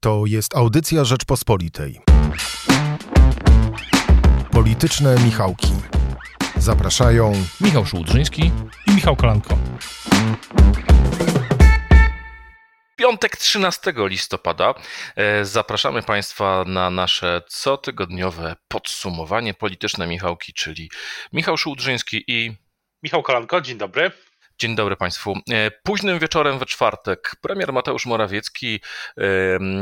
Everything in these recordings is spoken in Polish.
To jest audycja Rzeczpospolitej. Polityczne Michałki. Zapraszają Michał Szułdrzyński i Michał Kolanko. Piątek 13 listopada. E, zapraszamy Państwa na nasze cotygodniowe podsumowanie polityczne Michałki, czyli Michał Szułdrzyński i Michał Kolanko, dzień dobry. Dzień dobry Państwu. E, późnym wieczorem we czwartek premier Mateusz Morawiecki e,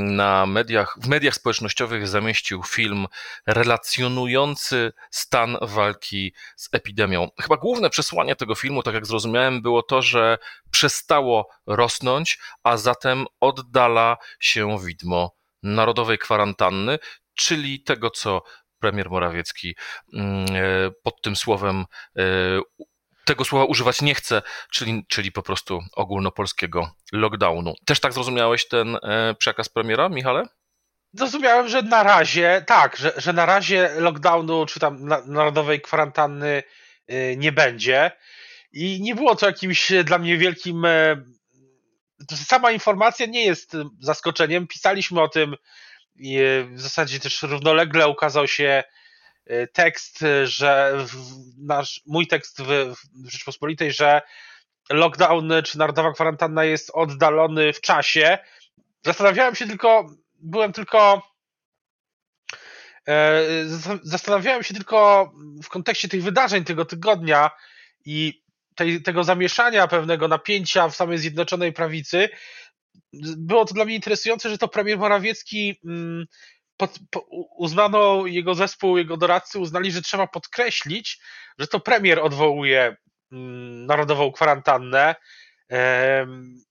na mediach, w mediach społecznościowych zamieścił film relacjonujący stan walki z epidemią. Chyba główne przesłanie tego filmu, tak jak zrozumiałem, było to, że przestało rosnąć, a zatem oddala się widmo narodowej kwarantanny, czyli tego, co premier Morawiecki mm, e, pod tym słowem tego słowa używać nie chcę, czyli, czyli po prostu ogólnopolskiego lockdownu. Też tak zrozumiałeś ten e, przekaz premiera, Michale? Zrozumiałem, że na razie, tak, że, że na razie lockdownu czy tam narodowej kwarantanny e, nie będzie. I nie było to jakimś dla mnie wielkim. E, sama informacja nie jest zaskoczeniem. Pisaliśmy o tym w zasadzie też równolegle ukazał się tekst, y, że nasz, mój tekst w, w Rzeczpospolitej, że lockdown czy narodowa kwarantanna jest oddalony w czasie. Zastanawiałem się tylko, byłem tylko. E, zastanawiałem się tylko w kontekście tych wydarzeń tego tygodnia i tej, tego zamieszania, pewnego napięcia w samej Zjednoczonej Prawicy. Było to dla mnie interesujące, że to premier Morawiecki mm, pod, po, uznano jego zespół, jego doradcy uznali, że trzeba podkreślić, że to premier odwołuje mm, narodową kwarantannę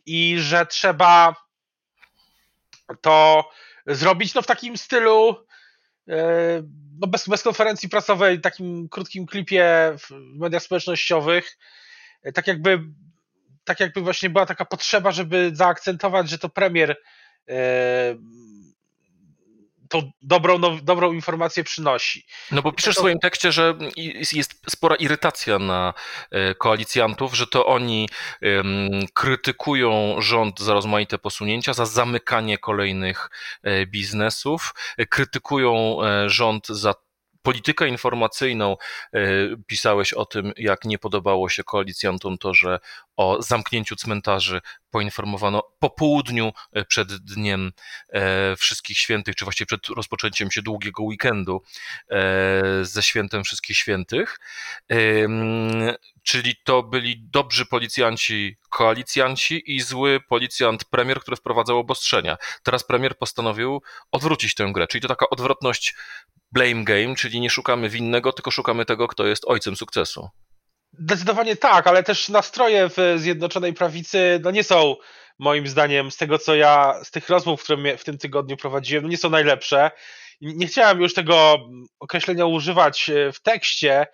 i że trzeba to zrobić no, w takim stylu no, bez, bez konferencji prasowej, takim krótkim klipie w mediach społecznościowych, tak jakby tak jakby właśnie była taka potrzeba, żeby zaakcentować, że to premier tą dobrą, no, dobrą informację przynosi. No bo piszesz w swoim tekście, że jest spora irytacja na e, koalicjantów, że to oni krytykują rząd za rozmaite posunięcia, za zamykanie kolejnych e, biznesów, e, krytykują rząd za politykę informacyjną. Pisałeś o tym, jak nie podobało się koalicjantom to, że o zamknięciu cmentarzy poinformowano po południu e, przed dniem e, Wszystkich Świętych, czy właściwie przed rozpoczęciem się długiego weekendu ze świętem Wszystkich Świętych. Czyli to byli dobrzy policjanci, koalicjanci i zły policjant premier, który wprowadzał obostrzenia. Teraz premier postanowił odwrócić tę grę, czyli to taka odwrotność blame game, czyli nie szukamy winnego, tylko szukamy tego, kto jest ojcem sukcesu. Zdecydowanie tak, ale też nastroje w Zjednoczonej Prawicy no nie są moim zdaniem z tego, co ja z tych rozmów, które w tym tygodniu prowadziłem, no nie są najlepsze. Nie chciałem już tego określenia używać e, w tekście,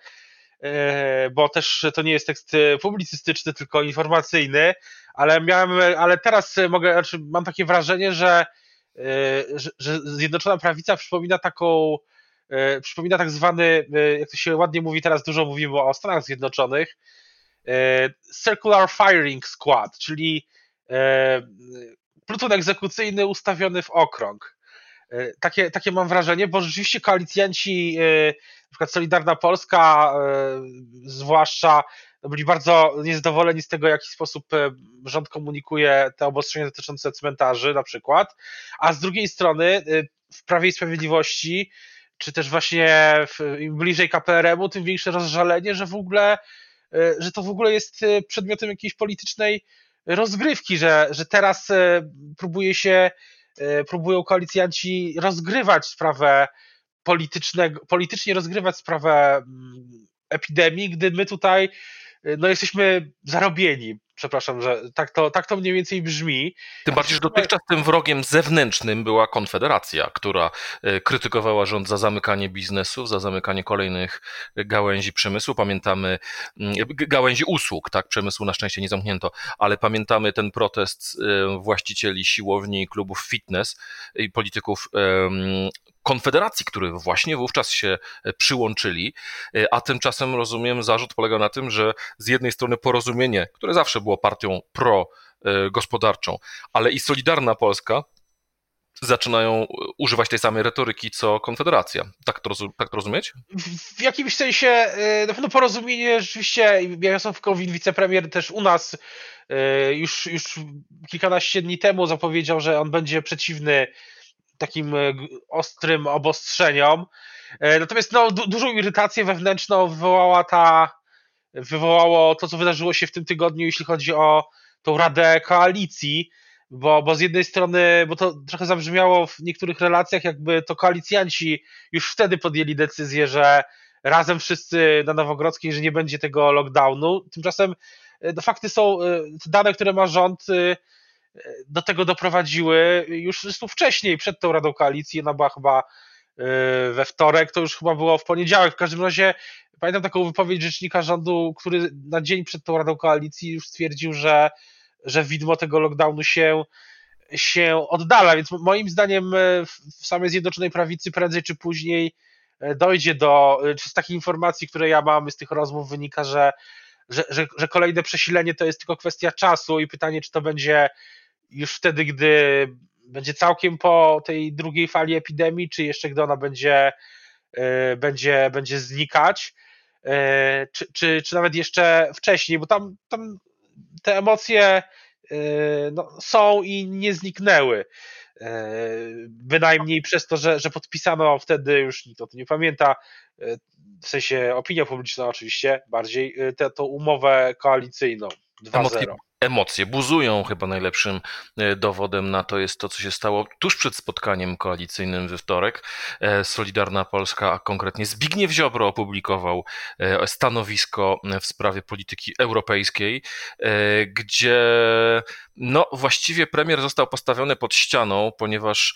e, bo też to nie jest tekst publicystyczny, tylko informacyjny, ale miałem, ale teraz mogę, znaczy mam takie wrażenie, że, e, że, Zjednoczona Prawica przypomina taką E, przypomina tak zwany, e, jak to się ładnie mówi, teraz dużo mówimy o Stanach Zjednoczonych, e, Circular Firing Squad, czyli pluton egzekucyjny ustawiony w okrąg. Takie, takie mam wrażenie, bo rzeczywiście koalicjanci, na przykład Solidarna Polska, zwłaszcza, byli bardzo niezadowoleni z tego, w jaki sposób rząd komunikuje te obostrzenia dotyczące cmentarzy, na przykład, a z drugiej strony w Prawie i Sprawiedliwości czy też właśnie im bliżej KPRM-u, tym większe rozżalenie, że w ogóle, e, że to w ogóle jest e, przedmiotem jakiejś politycznej rozgrywki, że, że teraz e, próbuje się, próbują koalicjanci rozgrywać sprawę politycznego, politycznie rozgrywać sprawę mm, epidemii, gdy my tutaj no jesteśmy zarobieni. Przepraszam, że tak to, tak to mniej więcej brzmi. Tym bardziej, że dotychczas tym wrogiem zewnętrznym była Konfederacja, która e, krytykowała rząd za zamykanie biznesów, za zamykanie kolejnych gałęzi przemysłu. Pamiętamy mm, gałęzi usług, tak? Przemysłu na szczęście nie zamknięto, ale pamiętamy ten protest e, właścicieli siłowni i klubów fitness i polityków Konfederacji, którzy właśnie wówczas się e, przyłączyli, e, a tymczasem rozumiem, zarzut polega na tym, że z jednej strony porozumienie, które zawsze było partią pro-gospodarczą, ale i Solidarna Polska zaczynają używać tej samej retoryki co Konfederacja. Tak to, tak to rozumieć? W, jakimś sensie na pewno porozumienie rzeczywiście, Jarosław Kowin, wicepremier też u nas już, już kilkanaście dni temu zapowiedział, że on będzie przeciwny takim ostrym obostrzeniom. Natomiast no, du dużą irytację wewnętrzną wywołała ta, wywołało to, co wydarzyło się w tym tygodniu, jeśli chodzi o tą Radę Koalicji, bo, bo z jednej strony, bo to trochę zabrzmiało w niektórych relacjach, jakby to koalicjanci już wtedy podjęli decyzję, że razem wszyscy na Nowogrodzkiej, że nie będzie tego lockdownu. Tymczasem e, no, fakty są, e, te dane, które ma rząd, e, do tego doprowadziły już zresztą wcześniej, przed tą Radą Koalicji, ona była chyba we wtorek, to już chyba było w poniedziałek. W każdym razie pamiętam taką wypowiedź rzecznika rządu, który na dzień przed tą Radą Koalicji już stwierdził, że że widmo tego lockdownu się, się oddala, więc moim zdaniem e, w samej Zjednoczonej Prawicy prędzej czy później e, dojdzie do, czy z takich informacji, które ja mam z tych rozmów wynika, że, że, że, że kolejne przesilenie to jest tylko kwestia czasu i pytanie, czy to będzie już wtedy, gdy będzie całkiem po tej drugiej fali epidemii, czy jeszcze gdy ona będzie, będzie, będzie znikać, czy, czy, czy nawet jeszcze wcześniej, bo tam, tam te emocje e, no, są i nie zniknęły. E, bynajmniej przez to, że, że podpisano wtedy, już nikt o tym nie pamięta, e, w sensie opinia publiczna oczywiście, bardziej tę umowę koalicyjną 2.0 emocje buzują. Chyba najlepszym e, dowodem na to jest to, co się stało tuż przed spotkaniem koalicyjnym we wtorek. E, Solidarna Polska, a konkretnie Zbigniew Ziobro opublikował e, stanowisko w sprawie polityki europejskiej, gdzie no właściwie premier został postawiony pod ścianą, ponieważ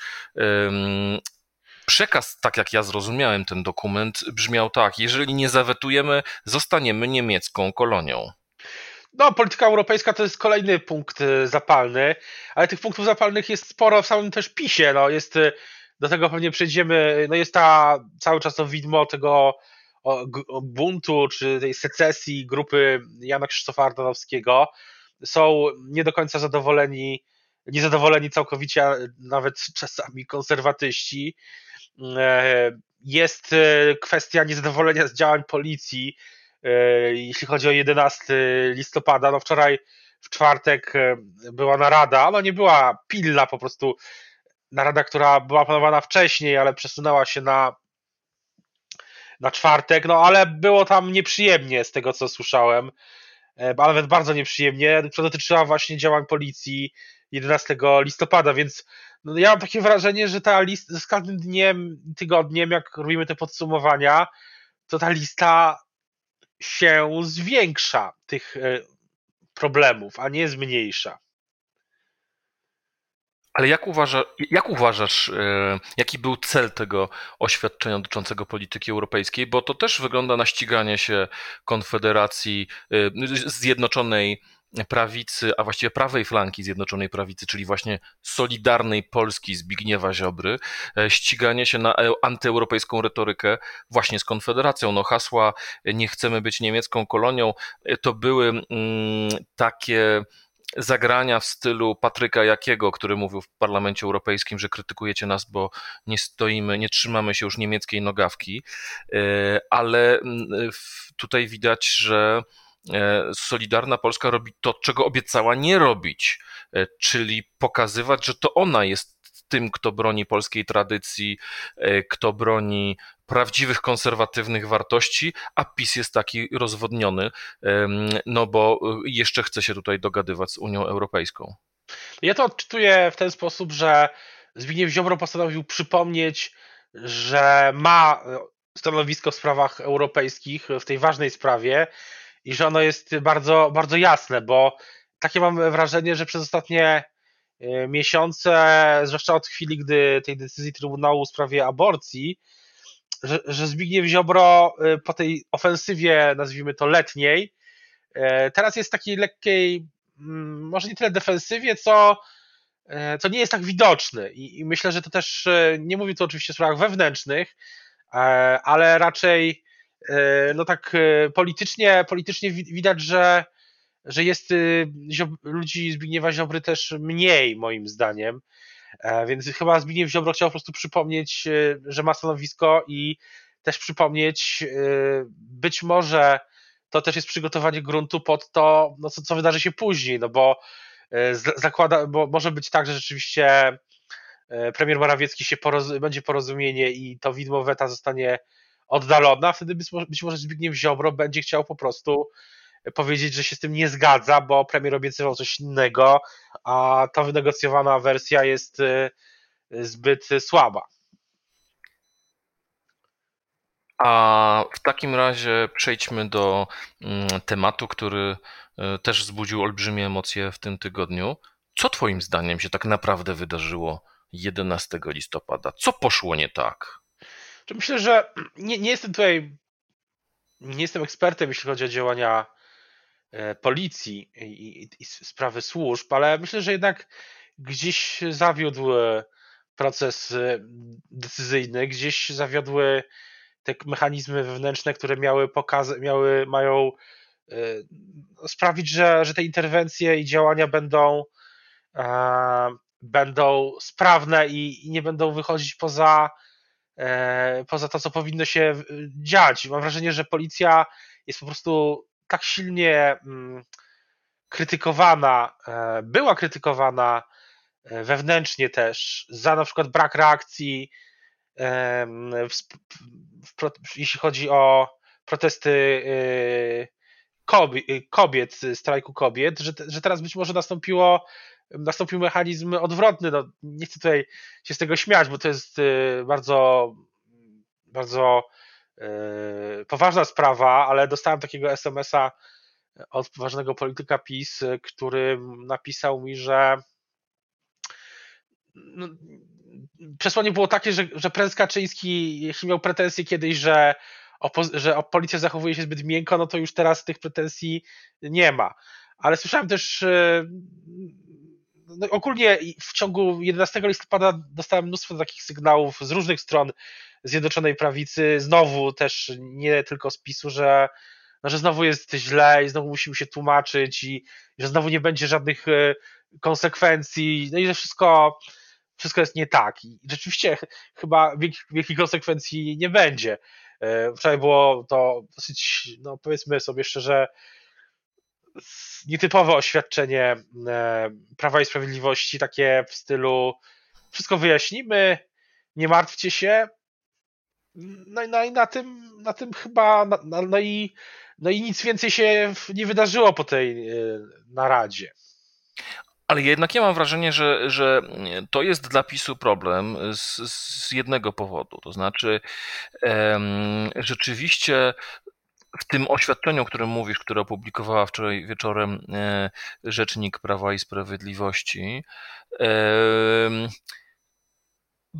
Przekaz, tak jak ja zrozumiałem ten dokument, brzmiał tak: jeżeli nie zawetujemy, zostaniemy niemiecką kolonią. No, polityka europejska to jest kolejny punkt y, zapalny, ale tych punktów zapalnych jest sporo w samym też PiSie. No, jest, y, do tego pewnie przejdziemy. No jest ta cały czas to widmo tego buntu, czy tej secesji grupy Jana Krzysztofa Ardanowskiego. Są nie do końca zadowoleni, niezadowoleni całkowicie, nawet czasami konserwatyści. E, jest kwestia niezadowolenia z działań policji, E, jeśli chodzi o 11 listopada, no wczoraj w czwartek e, była narada, ona nie była pilna, po prostu narada, która była planowana wcześniej, ale przesunęła się na, na czwartek, no ale było tam nieprzyjemnie z tego, co słyszałem, e, nawet bardzo nieprzyjemnie, która dotyczyła właśnie działań policji 11 listopada, więc no ja mam takie wrażenie, że ta lista z każdym dniem, tygodniem, jak robimy te podsumowania, to ta lista się zwiększa tych e, problemów, a nie zmniejsza. Ale jak, uważa, jak uważasz, e, jaki był cel tego oświadczenia dotyczącego polityki europejskiej? Bo to też wygląda na ściganie się Konfederacji e, Zjednoczonej prawicy, a właściwie prawej flanki Zjednoczonej Prawicy, czyli właśnie Solidarnej Polski Zbigniewa Ziobry, e, ściganie się na e, antyeuropejską retorykę właśnie z Konfederacją. No hasła nie chcemy być niemiecką kolonią, e, to były mm, takie zagrania w stylu Patryka Jakiego, który mówił w Parlamencie Europejskim, że krytykujecie nas, bo nie stoimy, nie trzymamy się już niemieckiej nogawki, ale mm, tutaj widać, że E, Solidarna Polska robi to, czego obiecała nie robić, e, czyli pokazywać, że to ona jest tym, kto broni polskiej tradycji, e, kto broni prawdziwych konserwatywnych wartości, a PiS jest taki rozwodniony, no bo jeszcze chce się tutaj dogadywać z Unią Europejską. Ja to odczytuję w ten sposób, że Zbigniew Ziobro postanowił przypomnieć, że ma stanowisko w sprawach europejskich, w tej ważnej sprawie i że ono jest bardzo, bardzo jasne, bo takie mam wrażenie, że przez ostatnie e, miesiące, zwłaszcza od chwili, gdy tej decyzji Trybunału w sprawie aborcji, że, że Zbigniew Ziobro e, po tej ofensywie, nazwijmy to letniej, e, teraz jest takiej lekkiej, mm, może nie tyle defensywie, co, co nie jest tak widoczny. I, I, myślę, że to też, nie mówię tu oczywiście o sprawach wewnętrznych, ale raczej no tak e, politycznie, politycznie widać, że, że jest y, ludzi Zbigniewa Ziobry też mniej moim zdaniem. Więc chyba Zbigniew Ziobro chciał po prostu przypomnieć, że ma stanowisko i też przypomnieć, być może to też jest przygotowanie gruntu pod to, no co, co wydarzy się później, no bo zakłada, bo może być tak, że rzeczywiście premier Morawiecki się poroz, będzie porozumienie i to widmo weta zostanie oddalona, wtedy być może Zbigniew Ziobro będzie chciał po prostu powiedzieć, że się z tym nie zgadza, bo premier obiecywał coś innego, a ta wynegocjowana wersja jest y, zbyt słaba. A w takim razie przejdźmy do mm, tematu, który y, też wzbudził olbrzymie emocje w tym tygodniu. Co Twoim zdaniem się tak naprawdę wydarzyło 11 listopada? Co poszło nie tak? Myślę, że nie, nie jestem tutaj, nie jestem ekspertem, jeśli chodzi o działania e, policji i, i, i sprawy służb, ale myślę, że jednak gdzieś zawiódł proces e, decyzyjny, gdzieś zawiodły te mechanizmy wewnętrzne, które miały pokazać, miały, mają e, sprawić, że, że te interwencje i działania będą, będą sprawne i, i nie będą wychodzić poza E, poza to, co powinno się dziać. Mam wrażenie, że policja jest po prostu tak silnie mm, krytykowana, e, była krytykowana e, wewnętrznie też za na przykład brak reakcji, jeśli chodzi o protesty kobiet, strajku kobiet, że, że teraz być może nastąpiło nastąpił mechanizm odwrotny. No, nie chcę tutaj się z tego śmiać, bo to jest y, bardzo, bardzo y, poważna sprawa, ale dostałem takiego SMS-a od poważnego polityka PiS, który napisał mi, że no, przesłanie było takie, że, że prezes Kaczyński, jeśli miał pretensje kiedyś, że, że policja zachowuje się zbyt miękko, no to już teraz tych pretensji nie ma. Ale słyszałem też y, no ogólnie w ciągu 11 listopada dostałem mnóstwo takich sygnałów z różnych stron Zjednoczonej Prawicy, znowu też nie tylko z PiSu, że, no, że znowu jest źle i znowu musimy się tłumaczyć i, i że znowu nie będzie żadnych e, konsekwencji, no i że wszystko, wszystko jest nie tak. I rzeczywiście chyba wielkich, wielkich konsekwencji nie będzie. E, wczoraj było to dosyć, no powiedzmy sobie szczerze, nietypowe oświadczenie e, Prawa i Sprawiedliwości, takie w stylu wszystko wyjaśnimy, nie martwcie się. No i, no i na tym, na tym chyba, no, no, i, no i nic więcej się nie wydarzyło po tej e, naradzie. Ale jednak ja mam wrażenie, że, że to jest dla PiSu problem z, z jednego powodu. To znaczy, um, rzeczywiście w tym oświadczeniu, o którym mówisz, które opublikowała wczoraj wieczorem e, Rzecznik Prawa i Sprawiedliwości,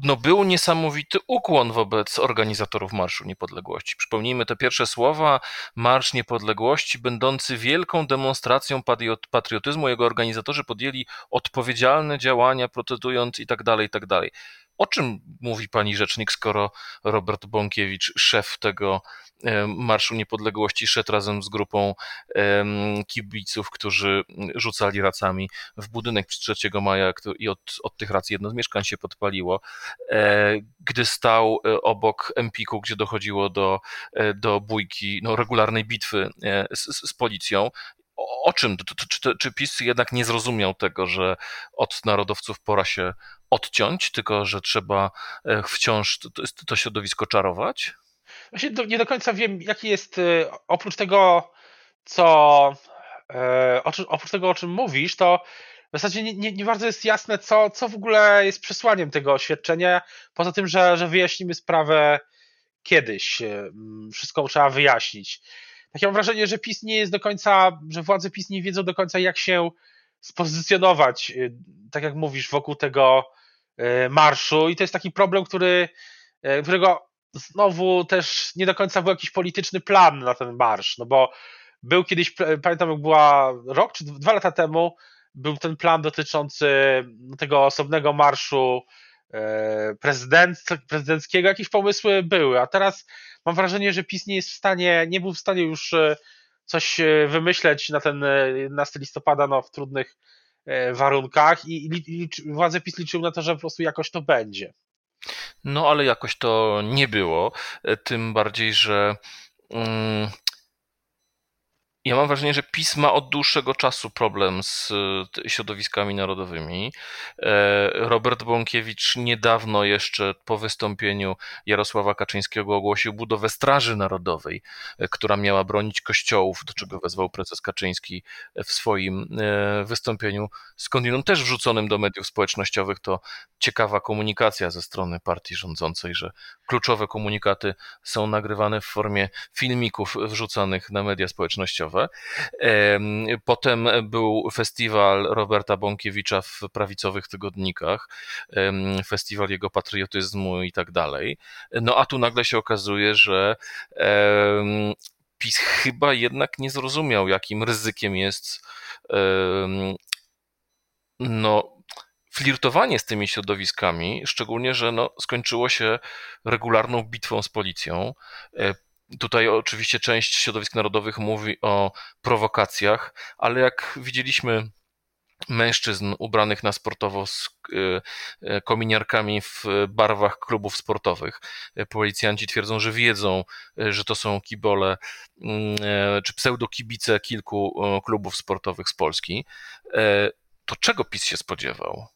no był niesamowity ukłon wobec organizatorów Marszu Niepodległości. Przypomnijmy te pierwsze słowa. Marsz Niepodległości, będący wielką demonstracją patriotyzmu, jego organizatorzy podjęli odpowiedzialne działania, protestując i tak dalej, i tak dalej. O czym mówi pani rzecznik, skoro Robert Bąkiewicz, szef tego Marszu Niepodległości, szedł razem z grupą kibiców, którzy rzucali racami w budynek 3 maja i od, od tych racji jedno z mieszkań się podpaliło, e, gdy stał e, obok Empiku, gdzie dochodziło do, e, do bójki, no, regularnej bitwy z, z policją o czym? Czy, czy, PiS jednak nie zrozumiał tego, że od narodowców pora się odciąć, tylko że trzeba e, wciąż to, to środowisko czarować? Właśnie nie do końca wiem, jaki jest e, oprócz tego, co e, oprócz tego, o czym mówisz, to w zasadzie nie, nie, nie, bardzo jest jasne, co, co w ogóle jest przesłaniem tego oświadczenia, poza tym, że, że wyjaśnimy sprawę kiedyś. Wszystko trzeba wyjaśnić. Ja mam wrażenie, że PiS nie jest do końca, że władze PiS nie wiedzą do końca, jak się spozycjonować, tak jak mówisz, wokół tego E, marszu. I to jest taki problem, który, e, którego znowu też nie do końca był jakiś polityczny plan na ten marsz, no bo był kiedyś, pamiętam jak była rok czy dwa lata temu, był ten plan dotyczący tego osobnego marszu prezydenckiego, jakieś pomysły były, a teraz mam wrażenie, że PiS nie jest w stanie, nie był w stanie już coś wymyśleć na ten 11 listopada no, w trudnych warunkach i, i władze PiS liczyły na to, że po prostu jakoś to będzie. No ale jakoś to nie było, tym bardziej, że. Mm, ja mam wrażenie, że PiS ma od dłuższego czasu problem z środowiskami narodowymi. E, Robert Bąkiewicz niedawno jeszcze po wystąpieniu Jarosława Kaczyńskiego ogłosił budowę Straży Narodowej, e, która miała bronić kościołów, do czego wezwał prezes Kaczyński w swoim e, wystąpieniu, skądinąd też wrzuconym do mediów społecznościowych. To ciekawa komunikacja ze strony partii rządzącej, że kluczowe komunikaty są nagrywane w formie filmików wrzucanych na media społecznościowe. Potem był festiwal Roberta Bąkiewicza w prawicowych tygodnikach, festiwal jego patriotyzmu i tak dalej. No a tu nagle się okazuje, że PiS chyba jednak nie zrozumiał, jakim ryzykiem jest no, flirtowanie z tymi środowiskami, szczególnie, że no, skończyło się regularną bitwą z policją. E, Tutaj oczywiście część środowisk narodowych mówi o prowokacjach, ale jak widzieliśmy mężczyzn ubranych na sportowo z e, e, kominiarkami w barwach klubów sportowych. Policjanci twierdzą, że wiedzą, że to są kibole mm, czy pseudokibice kilku klubów sportowych z Polski. To czego PiS się spodziewał?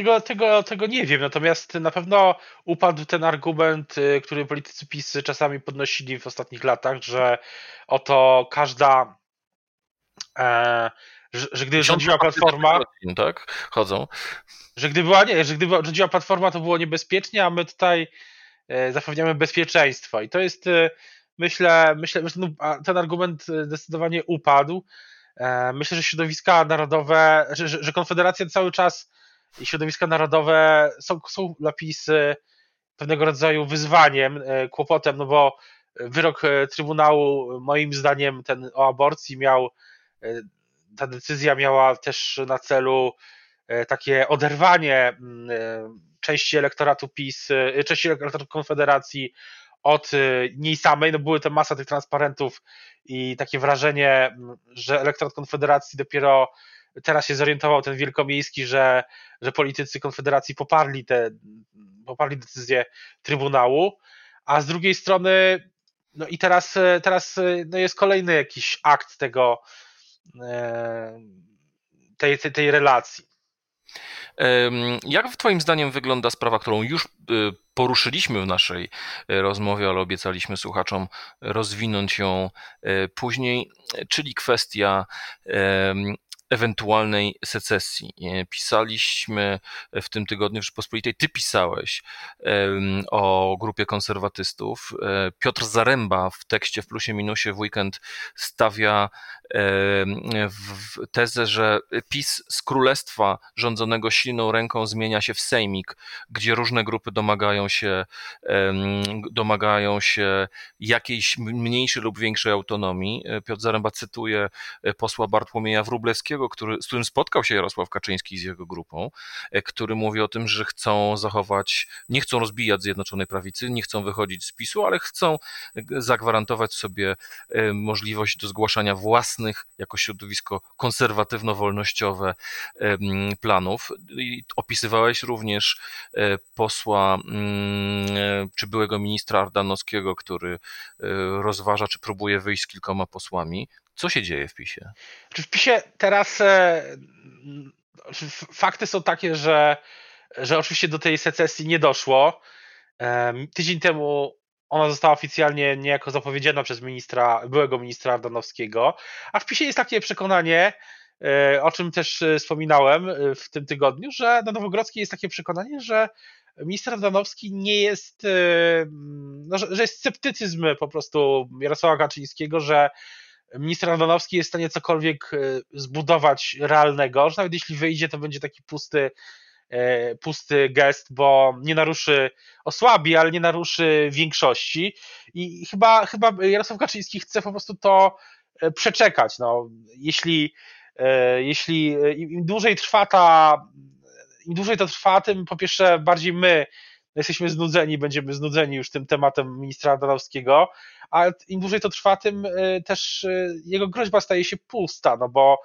Tego, tego, tego nie wiem, natomiast na pewno upadł ten argument, y, który politycy PiS czasami podnosili w ostatnich latach, że oto każda e, że, że gdy rządziła platforma. Tak, chodzą. Że gdy była, nie, że gdy rządziła platforma, to było niebezpiecznie, a my tutaj e, zapewniamy bezpieczeństwo. I to jest, e, myślę, myślę, że ten argument zdecydowanie upadł. Myślę, że środowiska narodowe, że, że Konfederacja cały czas i środowiska narodowe są, są dla PiS pewnego rodzaju wyzwaniem, e, kłopotem, no bo wyrok e, Trybunału, moim zdaniem, ten o aborcji miał, e, ta decyzja miała też na celu takie oderwanie mm, części elektoratu PiS, części elektoratu Konfederacji od niej samej, no były to masa tych transparentów i takie wrażenie, że elektorat Konfederacji dopiero teraz się zorientował ten wielkomiejski, że, że politycy Konfederacji poparli te, poparli decyzję Trybunału, a z drugiej strony no i teraz, teraz no jest kolejny jakiś akt tego e, tej, tej, tej relacji. Jak Twoim zdaniem wygląda sprawa, którą już y, poruszyliśmy w naszej y, rozmowie, ale obiecaliśmy słuchaczom rozwinąć ją później, czyli kwestia ewentualnej secesji. Pisaliśmy w tym tygodniu w Rzeczpospolitej, ty pisałeś o grupie konserwatystów. E, Piotr Zaręba w tekście w plusie minusie w weekend stawia w tezę, że PiS z królestwa rządzonego silną ręką zmienia się w sejmik, gdzie różne grupy domagają się, domagają się jakiejś mniejszej lub większej autonomii. E, Piotr Zaręba cytuje e, posła Bartłomieja Wróblewskiego, który, z którym spotkał się Jarosław Kaczyński z jego grupą, e, który mówi o tym, że chcą zachować, nie chcą rozbijać Zjednoczonej Prawicy, nie chcą wychodzić z PiSu, ale chcą zagwarantować sobie możliwość do zgłaszania własnych jako środowisko konserwatywno-wolnościowe planów. I opisywałeś również e, posła mm, e, czy byłego ministra Ardanowskiego, który e, rozważa, czy próbuje wyjść z kilkoma posłami. Co się dzieje w PiSie? W PiSie teraz fakty są takie, że, że oczywiście do tej secesji nie doszło. Tydzień temu ona została oficjalnie niejako zapowiedziana przez ministra, byłego ministra Ardanowskiego, a w PiSie jest takie przekonanie, e, o czym też e, wspominałem e, w tym tygodniu, że na Nowogrodzkiej jest takie przekonanie, że minister Ardanowski nie jest, no, że jest sceptycyzm po prostu Jarosława Kaczyńskiego, że minister Ardanowski jest w stanie cokolwiek zbudować realnego, że nawet jeśli wyjdzie, to będzie taki pusty E, pusty gest, bo nie naruszy, osłabi, ale nie naruszy większości. I chyba, chyba Jarosław Kaczyński chce po prostu to e, przeczekać. No, jeśli, e, jeśli im dłużej trwa ta, im dłużej to trwa, tym po pierwsze bardziej my jesteśmy znudzeni, będziemy znudzeni już tym tematem ministra Danowskiego, a im dłużej to trwa, tym też jego groźba staje się pusta, no bo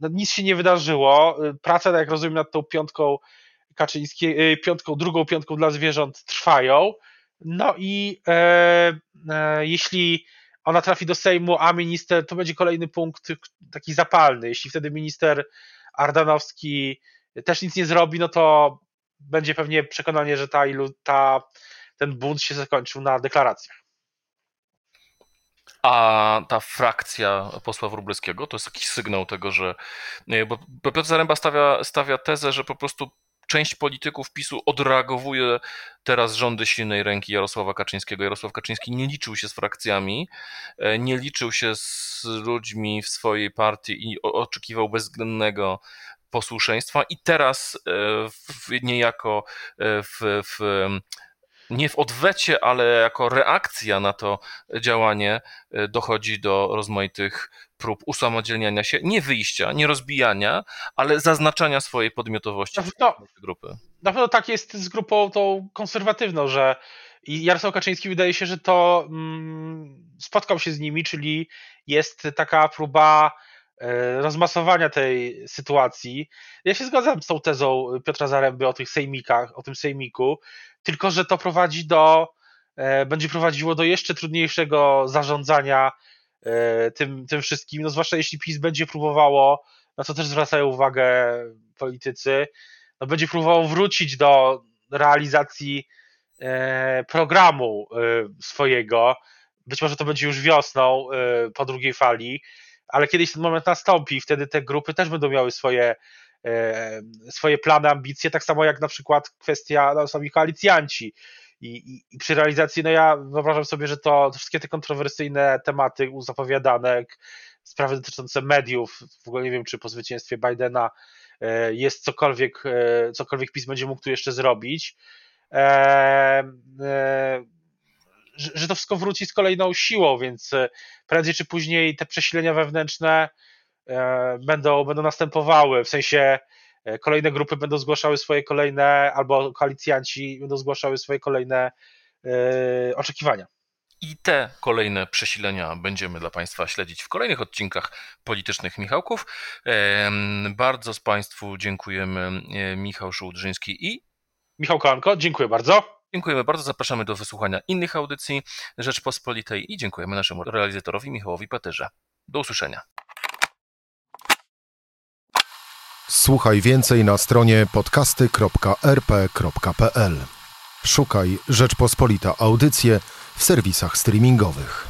no, nic się nie wydarzyło. Prace, jak rozumiem, nad tą piątką Kaczyńskiej, piątką, drugą piątką dla zwierząt trwają. No i e, e, jeśli ona trafi do Sejmu, a minister, to będzie kolejny punkt taki zapalny. Jeśli wtedy minister Ardanowski też nic nie zrobi, no to będzie pewnie przekonanie, że ta, ta, ten bunt się zakończył na deklaracjach. A ta frakcja posła Wróblewskiego to jest jakiś sygnał tego, że. Bo Piotr Zaręba stawia, stawia tezę, że po prostu część polityków PiSu odreagowuje teraz rządy silnej ręki Jarosława Kaczyńskiego. Jarosław Kaczyński nie liczył się z frakcjami, e, nie liczył się z ludźmi w swojej partii i oczekiwał bezwzględnego posłuszeństwa i teraz e, niejako e, w, w nie w odwecie, ale jako reakcja na to działanie e, dochodzi do rozmaitych prób usamodzielniania się, nie wyjścia, nie rozbijania, ale zaznaczania swojej podmiotowości no, grupy. Na pewno tak jest z grupą tą konserwatywną, że Jarosław Kaczyński wydaje się, że to mm, spotkał się z nimi, czyli jest taka próba rozmasowania tej sytuacji. Ja się zgadzam z tą tezą Piotra Zaręby o tych sejmikach, o tym sejmiku, tylko że to prowadzi do, e, będzie prowadziło do jeszcze trudniejszego zarządzania e, tym, tym wszystkim, no zwłaszcza jeśli PiS będzie próbowało, na co też zwracają uwagę politycy, no będzie próbowało wrócić do realizacji e, programu swojego. Być może to będzie już wiosną po drugiej fali, ale kiedyś ten moment nastąpi i wtedy te grupy też będą miały swoje E, swoje plany, ambicje, tak samo jak na przykład kwestia no, sami koalicjanci. I, i, I, przy realizacji, no ja wyobrażam sobie, że to, wszystkie te kontrowersyjne tematy zapowiadane, sprawy dotyczące mediów, w ogóle nie wiem, czy po zwycięstwie Bidena e, jest cokolwiek, e, cokolwiek PiS będzie mógł tu jeszcze zrobić. Że, że to wszystko wróci z kolejną siłą, więc prędzej czy później te przesilenia wewnętrzne E, będą, będą następowały, w sensie e, kolejne grupy będą zgłaszały swoje kolejne, albo koalicjanci będą zgłaszały swoje kolejne e, oczekiwania. I te kolejne przesilenia będziemy dla Państwa śledzić w kolejnych odcinkach politycznych Michałków. Bardzo z Państwu dziękujemy Michał Szułdrzyński i Michał Kolanko, dziękuję bardzo. Dziękujemy bardzo, zapraszamy do wysłuchania innych audycji Rzeczpospolitej i dziękujemy naszemu realizatorowi Michałowi Paterze. Do usłyszenia. Słuchaj więcej na stronie podcasty.rp.pl. Szukaj Rzeczpospolita Audycje w serwisach streamingowych.